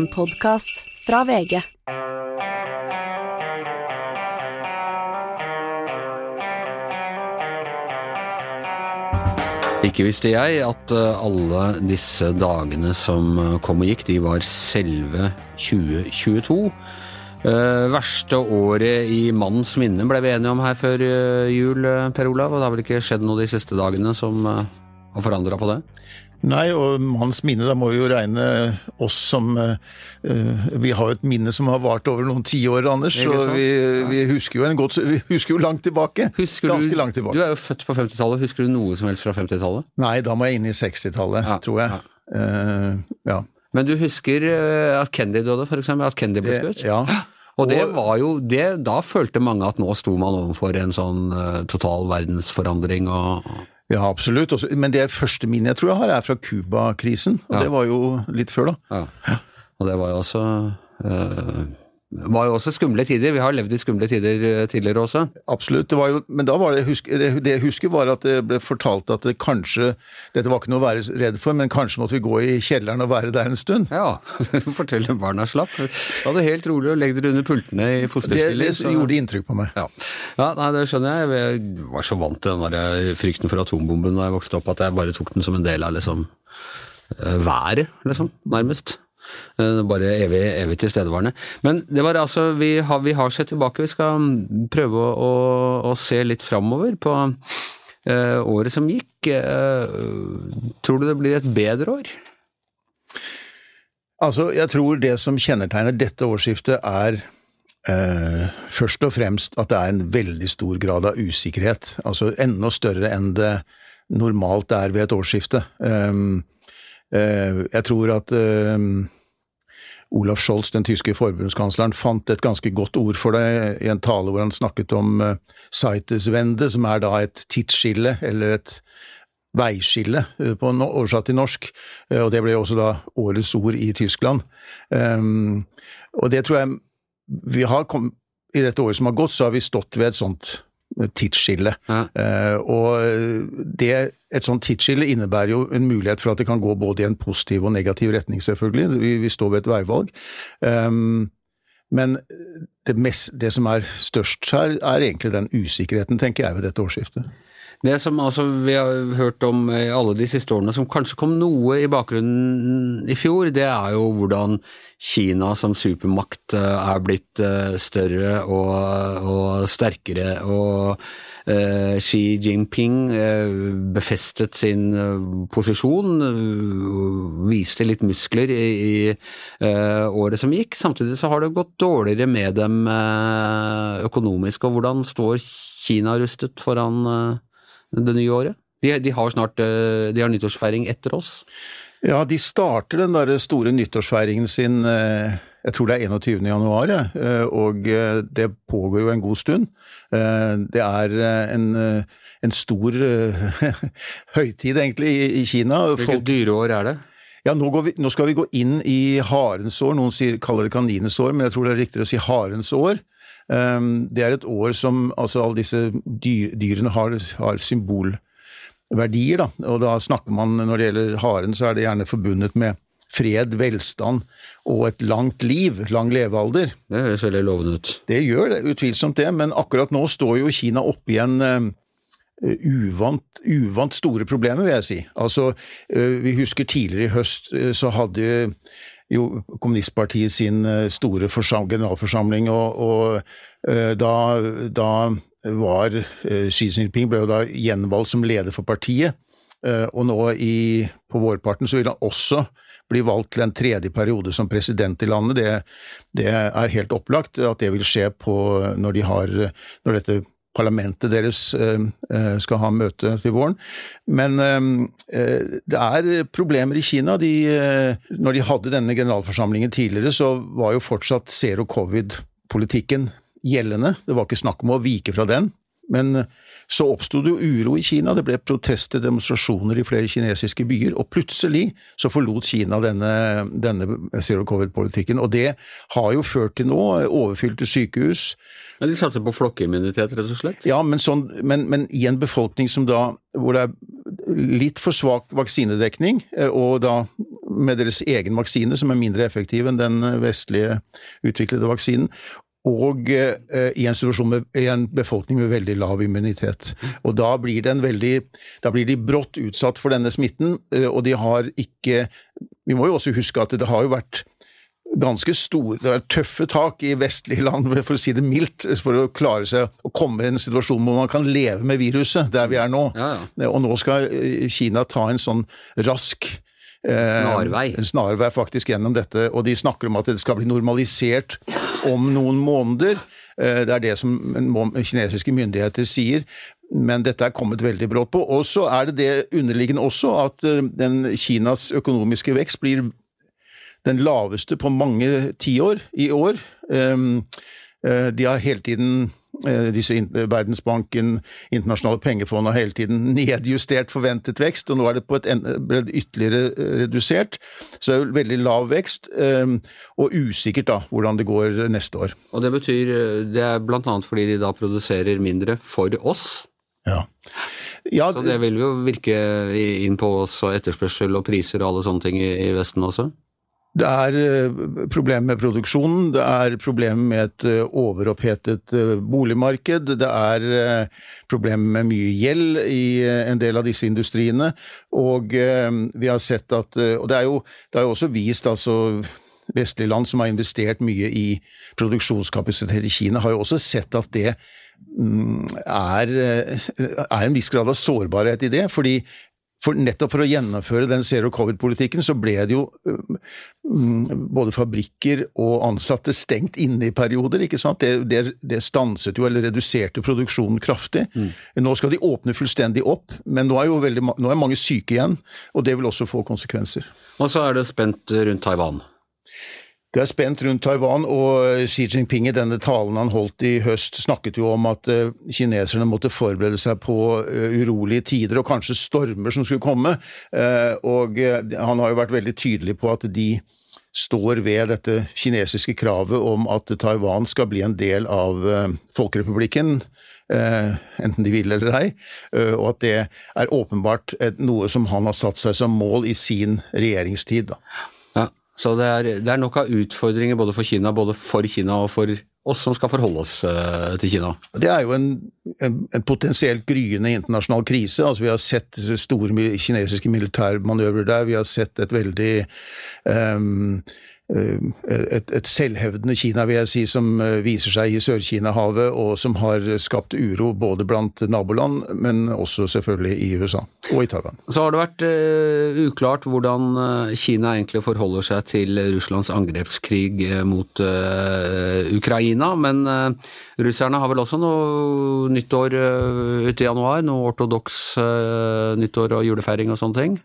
En podkast fra VG. Ikke visste jeg at eh, alle disse dagene som eh, kom og gikk, de var selve 2022. Uh, verste året i mannens minne ble vi enige om her før eh, jul, eh, Per Olav. Og det har vel ikke skjedd noe de siste dagene som uh, har forandra på det? Nei, og manns minne, da må vi jo regne oss som eh, Vi har jo et minne som har vart over noen tiår, Anders, så vi, vi, husker jo en godt, vi husker jo langt tilbake. Husker Ganske du, langt tilbake. Du er jo født på 50-tallet. Husker du noe som helst fra 50-tallet? Nei, da må jeg inn i 60-tallet, Ja, tror jeg. Eh, ja. Men du husker at Kennedy døde, eksempel? At Kennedy ble skutt? ja. Og det var jo det, Da følte mange at nå sto man overfor en sånn uh, total verdensforandring og ja, absolutt. Også, men det første minnet jeg tror jeg har, er fra Cuba-krisen. Og Ja. det var jo litt før, da. Ja. Og det var jo også eh, var jo også skumle tider. Vi har levd i skumle tider eh, tidligere også. Absolutt. Det var jo, men da var det, husk, det, det jeg husker var at det ble fortalt at det kanskje Dette var ikke noe å være redd for, men kanskje måtte vi gå i kjelleren og være der en stund. Ja, Fortell om barna slapp. Ta det helt rolig og legg dere under pultene i Det, fosterstilling. det så- gjorde inntrykk på meg. Ja. ja, nei, det skjønner jeg. Jeg var så vant til den der frykten for atombomben da jeg vokste opp, at jeg bare tok den som en del av liksom eh, været, liksom, nærmest. Eh, Bare evig, evig tilstedeværende. Men det var altså, vi har, vi har sett tilbake, vi skal prøve å, å, å se litt framover på uh, året som gikk. Uh, tror du det blir et bedre år? Altså, jeg tror det som kjennetegner dette årsskiftet er Uh, først og fremst at det er en veldig stor grad av usikkerhet. Altså enda større enn det normalt er ved et årsskifte. Um, uh, jeg tror at um, Olaf Scholz, den tyske forbundskansleren, fant et ganske godt ord for det i en tale hvor han snakket om Zeiteswende, Seiteswende, som er da et tidsskille, eller et veiskille, eh, på no oversatt til norsk, eh, og det ble også da årets ord i Tyskland. Um, og det tror jeg vi har kom, I dette året som har gått, så har vi stått ved et sånt eh, tidsskille. Ja. Eh, og det, et sånt tidsskille innebærer jo en mulighet for at det kan gå både i en positiv og negativ retning, selvfølgelig. Vi, vi står ved et veivalg. Um, men det, mest, det som er størst her, er egentlig den usikkerheten, tenker jeg, ved dette årsskiftet. Det som altså vi har hørt om i alle de siste årene, som kanskje kom noe i bakgrunnen i fjor, det er jo hvordan Kina som supermakt eh, er blitt eh, større og, og sterkere, og eh, Xi Jinping eh, befestet sin eh, posisjon, viste litt muskler i, i eh, året som gikk. Samtidig så har det gått dårligere med dem økonomisk, og hvordan står Kina rustet foran det nye året? De, de har snart eh, de har nyttårsfeiring etter oss. Ja, de starter den der store nyttårsfeiringen sin eh, jeg tror det er 21. januar, eh, og det pågår jo en god stund. Det er en, en stor høytid, egentlig, i Kina. Hvilket dyreår er det? Ja, nå, går vi, nå skal vi gå inn i harens år. Noen sier, kaller det kaninens år, men jeg tror det er riktigere å si harens år. Um, det er et år som altså alle disse dyr, dyrene har, har symbolverdier, da. Og da snakker man, når det gjelder haren, så er det gjerne forbundet med fred, velstand og et langt liv, lang levealder. Det høres veldig lovende ut. Det gjør det, utvilsomt det, men akkurat nå står jo Kina oppe i en eh, uvant, uvant store problemer, vil jeg si. Altså, eh, vi husker tidligere i høst eh, så hadde jo kommunistpartiet sin eh, store generalforsamling, og, og eh, da, da var eh, Xi Jinping ble jo da gjenvalgt som leder for partiet, og nå i, på vårparten så vil han også bli valgt til en tredje periode som president i landet. Det, det er helt opplagt at det vil skje på når de har når dette parlamentet deres eh, eh, skal ha møte til våren. Men eh, det er problemer i Kina. De, når de hadde denne generalforsamlingen tidligere, så var jo fortsatt zero covid-politikken gjeldende. Det var ikke snakk om å vike fra den. Men så oppsto det jo uro i Kina, det ble protester, demonstrasjoner i flere kinesiske byer, og plutselig så forlot Kina denne, denne zero covid-politikken. Og det har jo ført til nå overfylte sykehus, Ja, de satser på flokkimmunitet, rett og slett? ja, men, sånn, men, men i en befolkning som da, hvor det er litt for svak vaksinedekning, eh, og da med deres egen vaksine, som er mindre effektiv enn den vestlige utviklede vaksinen og eh, i en situasjon med i en befolkning med veldig lav immunitet. Og Da blir, veldig, da blir de brått utsatt for denne smitten, eh, og de har ikke Vi må jo også huske at det har jo vært ganske store, det er tøffe tak i vestlige land, for å si det mildt, for å klare seg å komme i en situasjon hvor man kan leve med viruset, der vi er nå. Ja, ja. Og nå skal eh, Kina ta en sånn rask Snarvei. En snarvei faktisk gjennom dette, og de snakker om at det skal bli normalisert om noen måneder. Eh, det er det som kinesiske myndigheter sier, men dette er kommet veldig brått på. Og så er det det underliggende også at eh, den Kinas økonomiske vekst blir den laveste på mange tiår i år. Ehm, eh, de har hele tiden disse Verdensbanken, internasjonale pengefond har hele tiden nedjustert forventet vekst, og nå er det på et ble ytterligere redusert. Så det er veldig lav vekst, og usikkert da hvordan det går neste år. Og det betyr Det er annet fordi de da produserer mindre for oss? Ja. ja Så det vil jo virke inn på oss og etterspørsel og priser og alle sånne ting i Vesten også? Det er eh, problemer med produksjonen, det er problemer med et eh, overopphetet eh, boligmarked, det er problemer med mye gjeld i en del av disse industriene, og vi har sett at Og det er jo, det er jo også vist, altså vestlige land som har investert mye i produksjonskapasitet i Kina, har jo også sett at det mm, er, er en viss grad av sårbarhet i det. fordi for nettopp for å gjennomføre den zero covid-politikken, så ble det jo um, både fabrikker og ansatte stengt inne i perioder, ikke sant. Det, det, det stanset jo, eller reduserte produksjonen kraftig. Mm. Nå skal de åpne fullstendig opp, men nå er jo veldig, nå er mange syke igjen, og det vil også få konsekvenser. Og så er det spent rundt Taiwan. Det er spent rundt Taiwan, og Xi Jinping i denne talen han holdt i høst, snakket jo om at eh, kineserne måtte forberede seg på eh, urolige tider og kanskje stormer som skulle komme. Eh, og han har jo vært veldig tydelig på at de står ved dette kinesiske kravet om at Taiwan skal bli en del av folkerepublikken. enten de vil eller ei, og at det er åpenbart noe som han har satt seg som mål i sin regjeringstid. Da. Så det er, det er, nok av utfordringer både for Kina, både for Kina og for oss som skal forholde oss uh, til Kina. Det er jo en, en, en, potensielt gryende internasjonal krise. Altså, vi har sett store kinesiske militærmanøvrer der, vi har sett et veldig um, Eh, et, et, selvhevdende Kina, vil jeg si, som eh, viser seg i Sør-Kina-havet, og som har skapt uro både blant naboland, men også selvfølgelig i USA og i Taiwan. Så har det vært uh, uklart hvordan Kina egentlig forholder seg til Russlands angrepskrig mot uh, Ukraina, men uh, russerne har vel også noe nyttår ute i januar? Noe ortodoks nyttår og julefeiring og sånne ting?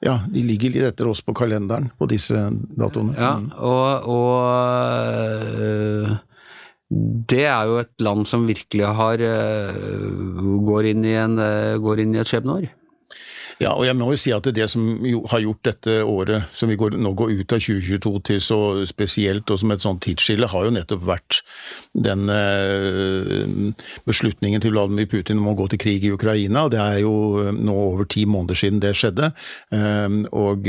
Ja, de ligger litt etter oss på kalenderen på disse datoene. Ja, mm. og, og øh, det er jo et land som virkelig har øh, går inn i, en, øh, går inn i et skjebneår. Ja, og jeg må jo si at det som har gjort dette året som vi går, nå går ut av 2022 til så spesielt og som et sånt tidsskille, har jo nettopp vært den eh, beslutningen til Vladimir Putin om å gå til krig i Ukraina. Det er jo eh, nå over ti måneder siden det skjedde. Eh, og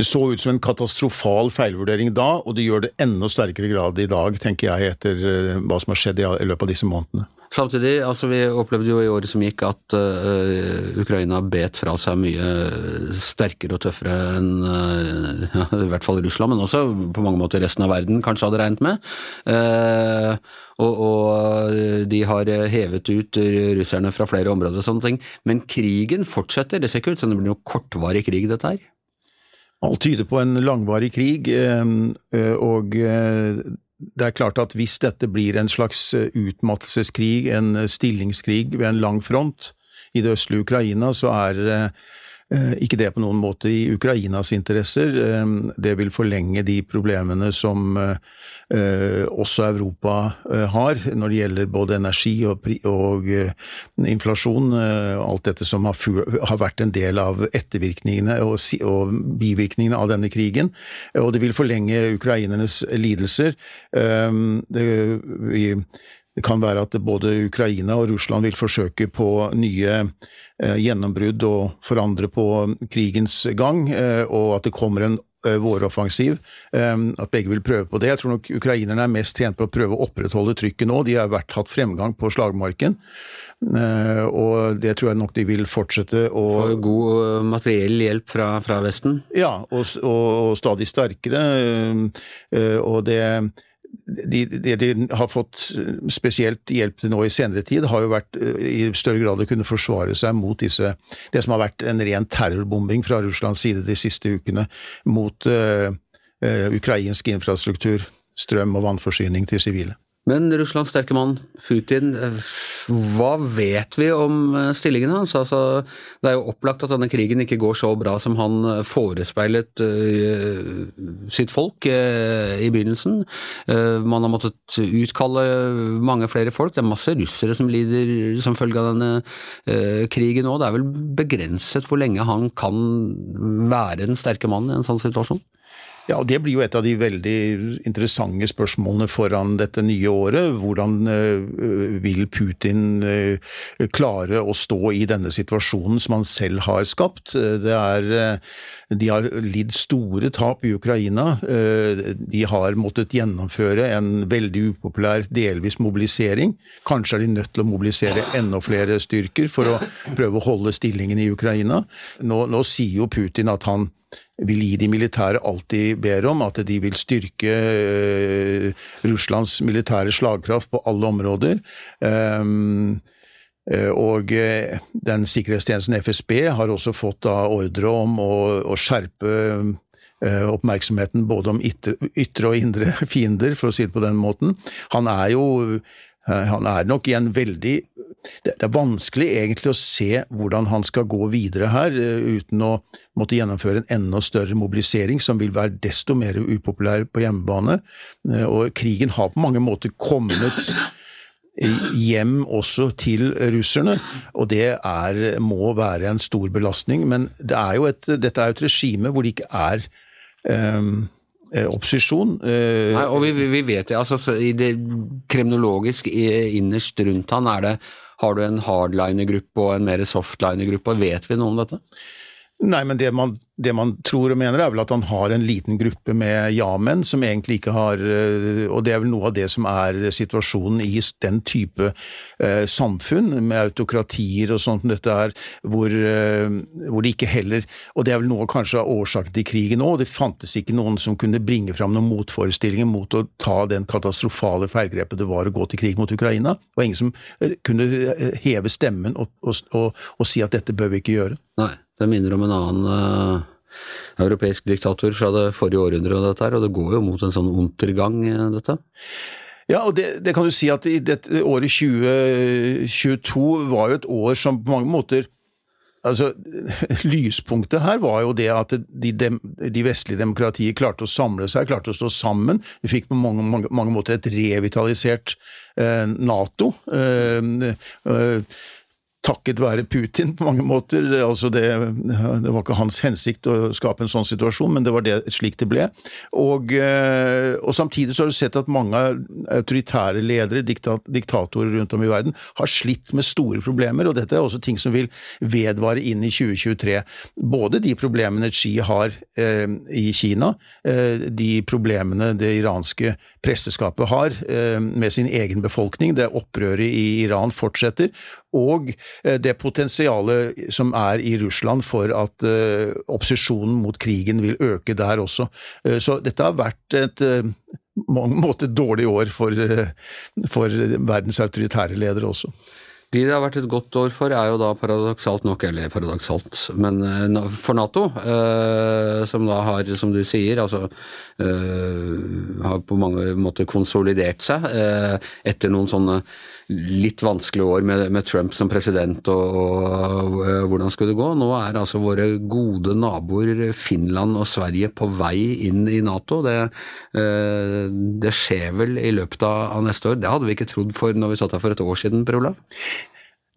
det så ut som en katastrofal feilvurdering da, og det gjør det enda sterkere grad i dag, tenker jeg, etter hva som har skjedd i løpet av disse månedene. Samtidig, altså vi opplevde jo i året som gikk at uh, Ukraina bet fra seg mye sterkere og tøffere enn uh, ja, i hvert fall Russland, men også på mange måter resten av verden kanskje hadde regnet med. Uh, og, og, de har hevet ut russerne fra flere områder og sånne ting. Men krigen fortsetter, det ser ikke ut som det blir noe kortvarig krig, dette her? Alt tyder på en langvarig krig, og det er klart at hvis dette blir en slags eh, utmattelseskrig, en eh, stillingskrig ved en lang front i det østlige Ukraina, så er eh, ikke det på noen måte i Ukrainas interesser. Det vil forlenge de problemene som Eh, også Europa eh, har, når det gjelder både energi og, og eh, inflasjon. alt dette som har, har, vært en del av ettervirkningene og, og, bivirkningene av denne krigen. Og det vil forlenge ukrainernes lidelser. Det, vi det kan være at både Ukraina og Russland vil forsøke på nye eh, gjennombrudd og forandre på krigens gang, eh, og at det kommer en eh, våroffensiv. At begge vil prøve på det. Jeg tror nok ukrainerne er mest tjent på å prøve å opprettholde trykket nå. De har vært hatt fremgang på slagmarken. Og det tror jeg nok de vil fortsette å Får god materiell hjelp fra, fra Vesten? Ja, og, og, og stadig sterkere. Og det de, de, de har fått spesielt hjelp til nå i senere tid, har jo vært eh, i større grad å kunne forsvare seg mot disse Det som har vært en ren terrorbombing fra Russlands side de siste ukene mot uh, uh, ukrainsk infrastruktur, strøm og vannforsyning til sivile. Men Russlands sterke mann, Putin, eh, hva vet vi om eh, stillingen hans? Altså, det er jo opplagt at denne krigen ikke går så bra som han eh, forespeilet uh, sitt folk i begynnelsen. Man har måttet utkalle mange flere folk. Det er masse russere som lider som følge av denne krigen òg. Det er vel begrenset hvor lenge han kan være den sterke mannen i en sånn situasjon? Ja, og Det blir jo et av de veldig interessante spørsmålene foran dette nye året. Hvordan uh, vil Putin uh, klare å stå i denne situasjonen som han selv har skapt? Er, uh, de har lidd store tap i Ukraina. De har måttet gjennomføre en veldig upopulær delvis mobilisering. Kanskje er de nødt til å mobilisere enda flere styrker for å prøve å holde stillingen i Ukraina. Nå, nå sier jo Putin at han vil gi de militære alt de ber om, at de vil styrke uh, Russlands militære slagkraft på alle områder. Um, og den sikkerhetstjenesten FSB har også fått da ordre om å, å skjerpe oppmerksomheten både om ytre, ytre og indre fiender, for å si det på den måten. Han er jo han er nok i en veldig det er vanskelig egentlig å se hvordan han skal gå videre her, uten å måtte gjennomføre en enda større mobilisering, som vil være desto mer upopulær på hjemmebane. Og krigen har på mange måter kommet hjem også til russerne, og det er, må være en stor belastning. Men det er et, dette er jo et regime hvor det ikke er um, opposisjon. Nei, og vi, vi vet altså det Kremnologisk innerst rundt han er det har du en hardliner-gruppe og en mer softliner-gruppe, vet vi noe om dette? Nei, men det man, det man, tror og mener er vel at han har en liten gruppe med ja-menn som egentlig ikke har eh, Og det er vel noe av det som er situasjonen i den type eh, samfunn, med autokratier og sånt som dette er, hvor, eh, hvor det ikke heller Og det er vel noe kanskje av årsaken til krigen òg, det fantes ikke noen som kunne bringe fram noen motforestillinger mot å ta den katastrofale feilgrepet det var å gå til krig mot Ukraina. Det var ingen som eh, kunne eh, heve stemmen og, og, og, og si at dette bør vi ikke gjøre. Nei. Det minner om en annen uh, europeisk diktator fra det forrige århundret, dette her, og det går jo mot en sånn untergang, dette? Ja, og det, det, kan du si at i dette året 2022 var jo et år som på mange måter Altså, Lyspunktet her var jo det at de, de vestlige demokratier klarte å samle seg, klarte å stå sammen. Vi fikk på mange, mange, mange måter et revitalisert eh, Nato. Eh, eh, takket være Putin på mange måter. Altså det, det, var ikke hans hensikt å skape en sånn situasjon, men det var det, slik det ble. Og, og, samtidig så har du sett at mange autoritære ledere, diktat, diktatorer rundt om i verden, har slitt med store problemer, og dette er også ting som vil vedvare inn i 2023. Både de problemene Xi har eh, i Kina, eh, de problemene det iranske presteskapet har eh, med sin egen befolkning, det opprøret i Iran fortsetter, og Eh, det potensialet som er i Russland for at uh, opposisjonen mot krigen vil øke der også. Uh, så dette har vært et mange måter dårlig år for, for verdens autoritære ledere også. De det har vært et godt år for, er jo da paradoksalt nok, eller paradoksalt, men for Nato, eh, som da har, som du sier, altså eh, har på mange måter konsolidert seg eh, etter noen sånne litt vanskelige år med, med Trump som president og, og, og, hvordan skulle det gå. Nå er altså våre gode naboer Finland og Sverige på vei inn i Nato. Det, eh, det skjer vel i løpet av, neste år. Det hadde vi ikke trodd for når vi satt her for et år siden, Per Olav?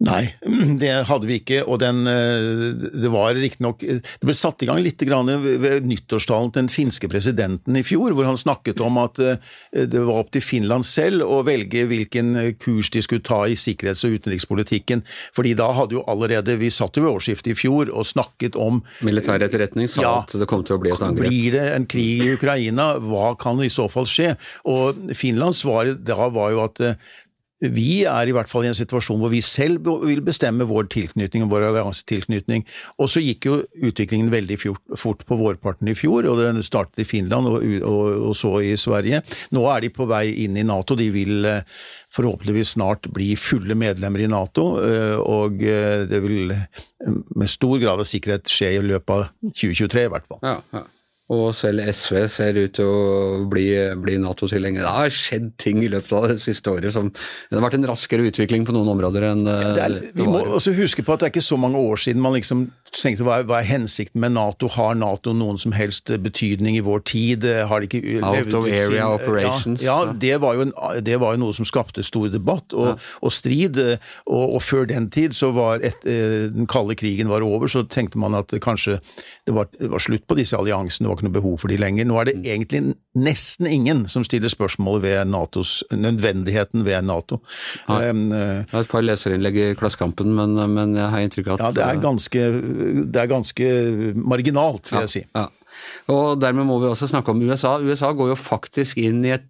Nei, det hadde vi ikke, og den, eh, det var riktignok Det ble satt i gang litt ved nyttårstalen til den finske presidenten i fjor, hvor han snakket om at eh, det var opp til Finland selv å velge hvilken kurs de skulle ta i sikkerhets- og utenrikspolitikken. Fordi da hadde jo allerede Vi satt jo ved årsskiftet i fjor og snakket om Militær etterretning sa ja, at det kom til å bli et angrep. Blir det en krig i Ukraina, hva kan i så fall skje? Og Finlands svar da var jo at eh, vi er i hvert fall i en situasjon hvor vi selv vil bestemme vår tilknytning og vår alliansetilknytning. Og så gikk jo utviklingen veldig fort på vårparten i fjor, og den startet i Finland og, og, og så i Sverige. Nå er de på vei inn i Nato. De vil eh, forhåpentligvis snart bli fulle medlemmer i Nato, eh, og eh, det vil med stor grad av sikkerhet skje i løpet av 2023 i hvert fall. Ja, ja. Og selv SV ser ut til å bli, bli Nato-tilhenger. Det har skjedd ting i løpet av det siste året som Det har vært en raskere utvikling på noen områder enn ja, er, Vi må også huske på at det er ikke så mange år siden man liksom tenkte hva er, hva er hensikten med Nato? Har Nato noen som helst betydning i vår tid? Har de ikke Out of area sin, operations. Ja, ja det, var en, det, var jo noe som skapte stor debatt og, ja. og strid. Og, og, før den tid, så var et, eh, den kalde krigen var over, så tenkte man at kanskje det var, det var slutt på disse alliansene var ikke noe behov for de lenger. Nå er det mm. egentlig nesten ingen som stiller spørsmål ved NATOs, nødvendigheten ved Nato. Ja. Um, jeg har et par leserinnlegg i Klassekampen, men, men, jeg har inntrykk av at Ja, det er ganske, det er ganske marginalt, vil ja, jeg si. Ja. Og dermed må vi også snakke om USA. USA går jo faktisk inn i et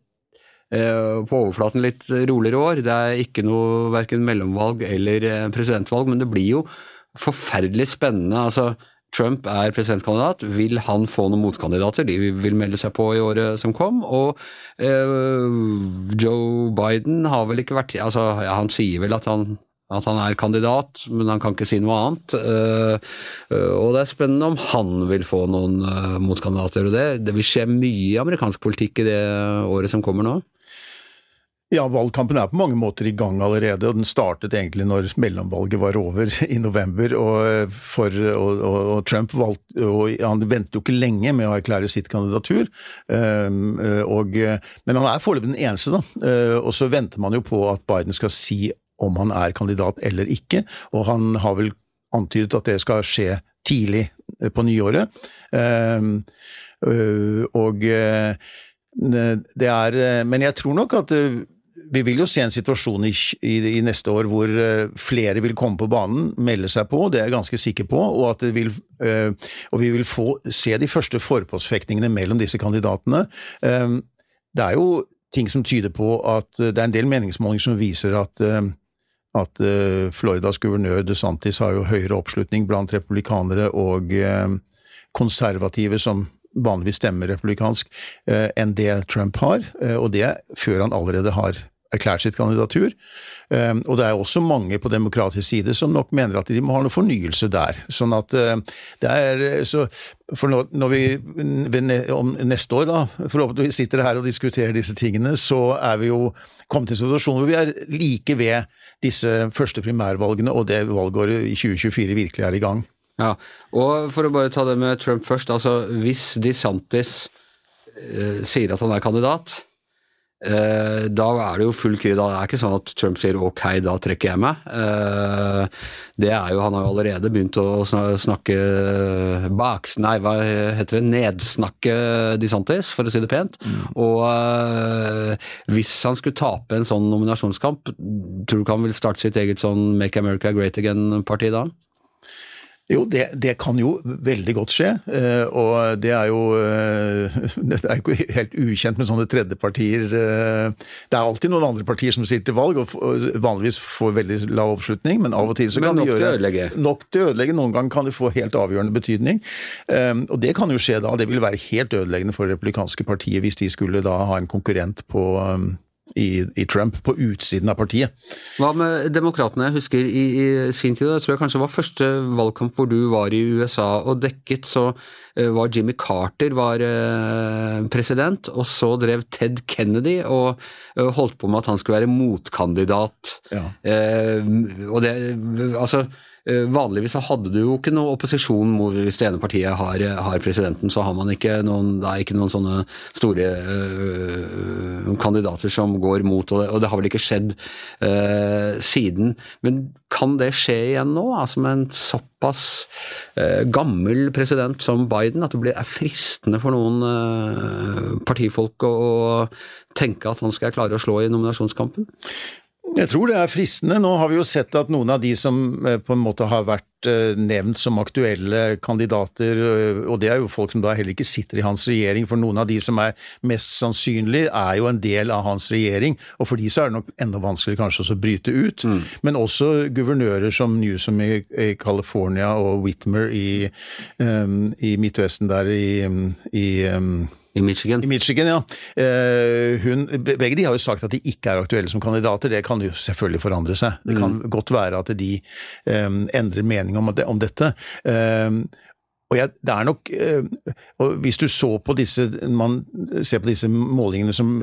eh, på overflaten litt roligere år. Det er ikke noe verken mellomvalg eller eh, presidentvalg, men det blir jo forferdelig spennende. altså Trump er presidentkandidat. Vil han få noen motkandidater? De vil melde seg på i året som kom. Og eh, Joe Biden har vel ikke vært altså, ja, Han sier vel at han, at han er kandidat, men han kan ikke si noe annet. Uh, og det er spennende om han vil få noen uh, motkandidater. og det, det vil skje mye i amerikansk politikk i det året som kommer nå. Ja, valgkampen er på mange måter i gang allerede, og den startet egentlig når mellomvalget var over i november. Og, for, og, og, Trump valgte, og han ventet jo ikke lenge med å erklære sitt kandidatur. Um, men han er foreløpig den eneste, da. Og så venter man jo på at Biden skal si om han er kandidat eller ikke, og han har vel antydet at det skal skje tidlig på nyåret. Uh, og det er Men jeg tror nok at vi vil jo se en situasjon i, i, i, neste år hvor uh, flere vil komme på banen, melde seg på, det er jeg ganske sikker på, og, vil, uh, og vi vil få se de første forpostfektningene mellom disse kandidatene. Uh, det er jo ting som tyder på at det er en del meningsmålinger som viser at at Floridas guvernør DeSantis har jo høyere oppslutning blant republikanere og konservative som vanligvis stemmer republikansk, enn det Trump har, og det før han allerede har erklært sitt kandidatur. Ehm, og det er også mange på demokratisk side som nok mener at de må ha noe fornyelse der. Sånn at eh, det er så For når vi om neste år, da, forhåpentligvis sitter her og diskuterer disse tingene, så er vi jo kommet til en situasjon hvor vi er like ved disse første primærvalgene og det valgåret i 2024 virkelig er i gang. Ja, og for å bare ta det med Trump først. altså Hvis DeSantis eh, sier at han er kandidat, Eh, da er det jo full krig. Da det er ikke sånn at Trump sier ok, da trekker jeg meg. Eh, det er jo, Han har jo allerede begynt å snakke baks... Nei, hva heter det? Nedsnakke DeSantis, for å si det pent. Mm. Og eh, hvis han skulle tape en sånn nominasjonskamp, tror du ikke han vil starte sitt eget sånn Make America Great Again-parti da? Jo, det, det, kan jo veldig godt skje. Eh, og det er jo eh, Det er jo ikke helt ukjent med sånne tredjepartier. Eh, det er alltid noen andre partier som stiller til valg, og vanligvis får veldig lav oppslutning, men av og til så kan de gjøre ødelegge. Nok til å ødelegge. Noen ganger kan det få helt avgjørende betydning. Og det kan jo skje da. Det vil være helt ødeleggende for det republikanske partiet hvis de skulle da ha en konkurrent på i, i, Trump, på utsiden av partiet. Hva med demokratene? Jeg husker i, i sin tid, jeg tror jeg kanskje var første valgkamp hvor du var i USA og dekket, så uh, var Jimmy Carter var uh, president, og så drev Ted Kennedy og uh, holdt på med at han skulle være motkandidat. Ja. og det, altså eh, vanligvis så hadde du jo ikke noe opposisjon hvis det ene partiet har, har, presidenten, så har man ikke noen Det er ikke noen sånne store øh, kandidater som går mot, og det, og det har vel ikke skjedd øh, siden. Men kan det skje igjen nå, altså med en såpass øh, gammel president som Biden, at det blir, er fristende for noen partifolk å, å tenke at han skal klare å slå i nominasjonskampen? Jeg tror det er fristende. Nå har vi jo sett at noen av de som eh, på en måte har vært eh, nevnt som aktuelle kandidater, eh, og det er jo folk som da heller ikke sitter i hans regjering, for noen av de som er mest sannsynlig, er jo en del av hans regjering, og for de så er det nok enda vanskeligere kanskje å bryte ut. Mm. Men også guvernører som Newsom i, i California og Whitmer i, um, i Midtvesten der i, i um, i Michigan. I Michigan, ja. Eh, hun, begge de har jo sagt at de ikke er aktuelle som kandidater. Det kan jo selvfølgelig forandre seg. Det kan mm. godt være at de um, endrer mening om, om dette. Um, og jeg, det er nok og Hvis du så på disse man ser på disse målingene som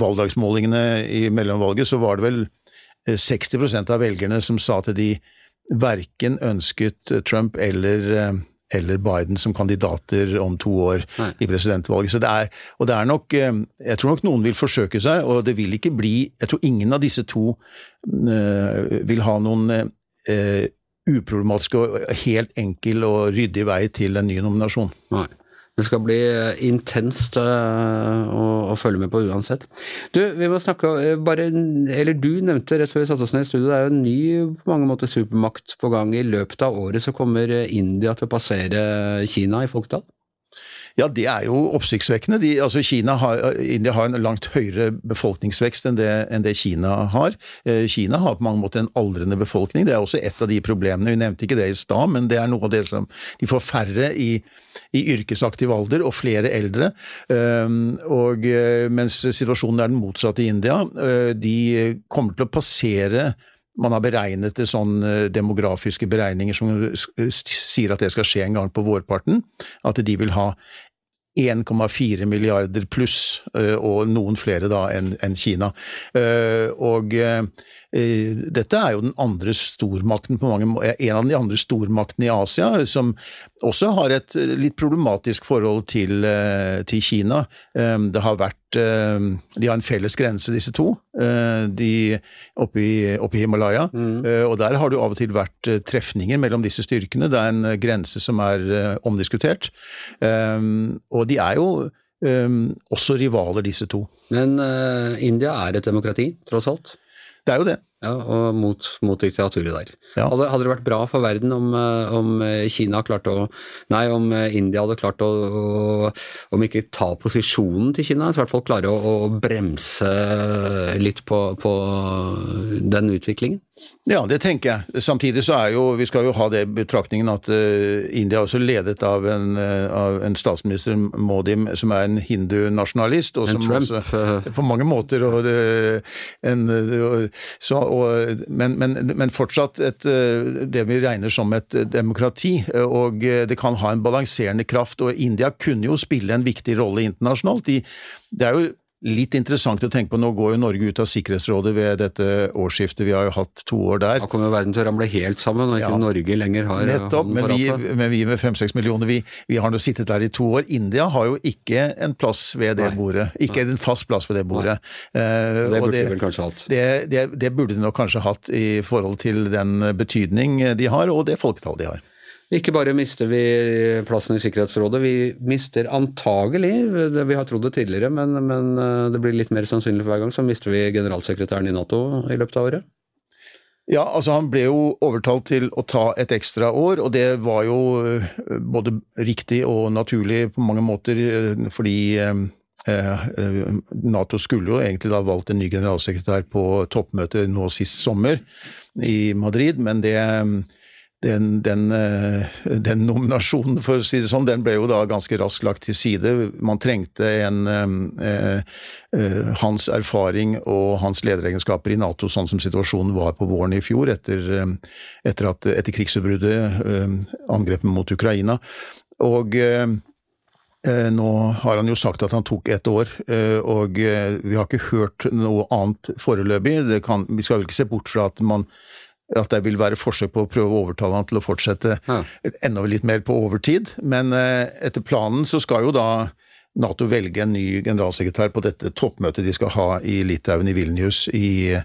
valgdagsmålingene i mellomvalget, så var det vel 60% av velgerne som sa at de verken ønsket Trump eller eller Biden som kandidater om to år Nei. i presidentvalget. Så det er, og det er nok eh, Jeg tror nok noen vil forsøke seg, og det vil ikke bli Jeg tror ingen av disse to uh, vil ha noen uh, uproblematisk og helt enkel og ryddig vei til en ny nominasjon. Nei. Det skal bli eh, intenst uh, å, å, følge med på uansett. Du, vi må snakke bare Eller du nevnte rett før vi satte oss ned i studio, det er jo en ny på mange måter supermakt på gang. I løpet av året så kommer India til å passere Kina i folketall? Ja, det er jo oppsiktsvekkende. De, altså har, India har en langt høyere befolkningsvekst enn det, enn det, Kina har. Eh, Kina har på mange måter en aldrende befolkning. Det er også et av de problemene. Vi nevnte ikke det i stad, men det er noe av det som De får færre i, i yrkesaktiv alder og flere eldre. Ehm, og eh, mens situasjonen er den motsatte i India. Eh, de kommer til å passere man har beregnet det sånn demografiske beregninger som sier at det skal skje en gang på vårparten. At de vil ha 1,4 milliarder pluss, eh, og noen flere da enn Kina. Eh, og eh, dette er jo den andre stormakten på mange en av de andre stormaktene i Asia, som også har et litt problematisk forhold til, til Kina. Det har vært De har en felles grense, disse to, de oppe i, oppe i Himalaya. Mm. Og der har det jo av og til vært trefninger mellom disse styrkene. Det er en grense som er omdiskutert. Og de er jo også rivaler, disse to. Men uh, India er et demokrati, tross alt? Det er jo det. Ja, Og mot, mot diktaturet der. Ja. Hadde, hadde, det vært bra for verden om, eh, om, Kina klarte å Nei, om India hadde klart å, å Om ikke ta posisjonen til Kina, så i hvert fall klare å, å bremse litt på, på den utviklingen? Ja, det tenker jeg. Samtidig så er jo, vi skal jo ha det betraktningen at uh, India er også ledet av en, uh, av en, statsminister, Modim, som er en hindunasjonalist. Og som Trump. Også, på mange måter. Og en, så, og, men, men, men, fortsatt et, det vi regner som et demokrati. Og det kan ha en balanserende kraft. Og India kunne jo spille en viktig rolle internasjonalt. De, det er jo Litt interessant å tenke på, nå går jo Norge ut av Sikkerhetsrådet ved dette årsskiftet, vi har jo hatt to år der. Da kommer verden til å ramle helt sammen, og ikke ja, Norge lenger har Nettopp, men vi, men vi, med fem-seks millioner, vi, vi, har nå sittet der i to år. India har jo ikke en plass ved det Nei. bordet, ikke Nei. en fast plass ved det bordet. Uh, det burde de vel kanskje hatt? Det, det, det burde de nok kanskje hatt i forhold til den betydning de har, og det folketallet de har. Ikke bare mister vi plassen i Sikkerhetsrådet, vi mister antagelig, vi har trodd det tidligere, men, men, eh, det blir litt mer sannsynlig for hver gang, så mister vi generalsekretæren i Nato i løpet av året. Ja, altså han ble jo overtalt til å ta et ekstra år, og det var jo eh, både riktig og naturlig på mange måter, eh, fordi Nato skulle jo egentlig da valgt en ny generalsekretær på toppmøtet nå sist sommer i Madrid, men det den, den, eh, den, nominasjonen, for å si det sånn, den ble jo da ganske raskt lagt til side. Man trengte en eh, eh, hans erfaring og hans lederegenskaper i Nato, sånn som situasjonen var på våren i fjor, etter, eh, etter, at, etter krigsutbruddet, eh, angrepet mot Ukraina. Og eh, nå har han jo sagt at han tok ett år, og vi har ikke hørt noe annet foreløpig. vi skal vel ikke se bort fra at man At det vil være forsøk på å prøve å overtale han til å fortsette Ja. enda litt mer på overtid. Men eh, etter planen så skal jo da Nato velge en ny generalsekretær på dette toppmøtet de skal ha i Litauen i Vilnius i eh,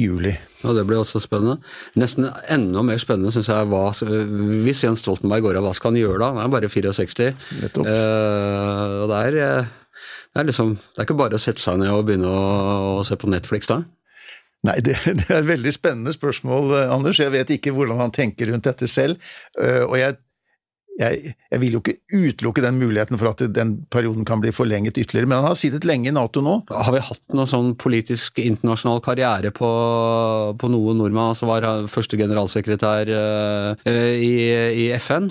juli. Ja, Det blir også spennende. Nesten enda mer spennende syns jeg hva Hvis Jens Stoltenberg går av, hva skal han gjøre da? Han er bare 64. Nettopp. Eh, og det er, eh, det er liksom Det er ikke bare å sette seg ned og begynne å, å se på Netflix da. Nei, det, det er et veldig spennende spørsmål, eh, Anders. Jeg vet ikke hvordan han tenker rundt dette selv. eh, Og jeg, jeg, jeg vil jo ikke utelukke den muligheten for at den perioden kan bli forlenget ytterligere. Men han har sittet lenge i Nato nå. Har vi hatt noe sånn politisk internasjonal karriere på, på noen nordmann? Altså var første generalsekretær eh, i, i FN?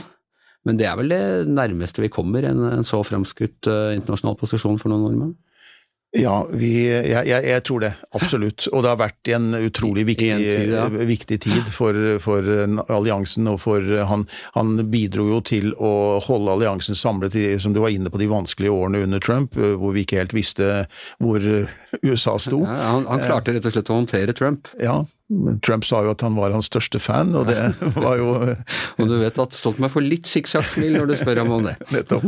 Men det er vel det nærmeste vi kommer en, en så fremskutt internasjonal posisjon for noen nordmenn? Ja, vi, jeg, jeg, jeg tror det. Absolutt. Og det har vært en utrolig viktig, en tid, ja. viktig tid for, for alliansen. og for Han, han bidro jo til å holde alliansen samlet, i, som du var inne på, de vanskelige årene under Trump, eh, hvor vi ikke helt visste hvor USA sto. Ja, han, han klarte rett og slett å håndtere Trump. Ja, Trump sa jo at han var hans største fan, og det var jo Og du vet at Stoltenberg får litt sikksakk-smil når du spør ham om det. nettopp.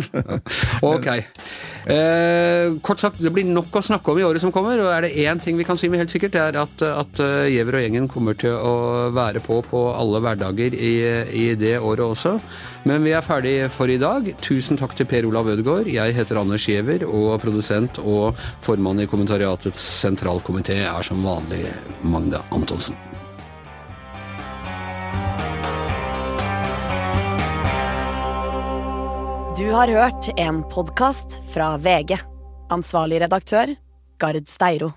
Ok. Eh, kort sagt, det blir nok å snakke om i året som kommer, og er det én ting vi kan si med helt sikkert, det er at, at eh, Giæver og gjengen kommer til å være på på alle hverdager i, i det året også. Men vi er ferdig for i dag. Tusen takk til Per Olav Ødegaard. Jeg heter Anders Giæver, og produsent og formann i kommentariatets sentralkomité er som vanlig Magne Antonsen. Du har hørt en podkast fra VG. Ansvarlig redaktør, Gard Steiro.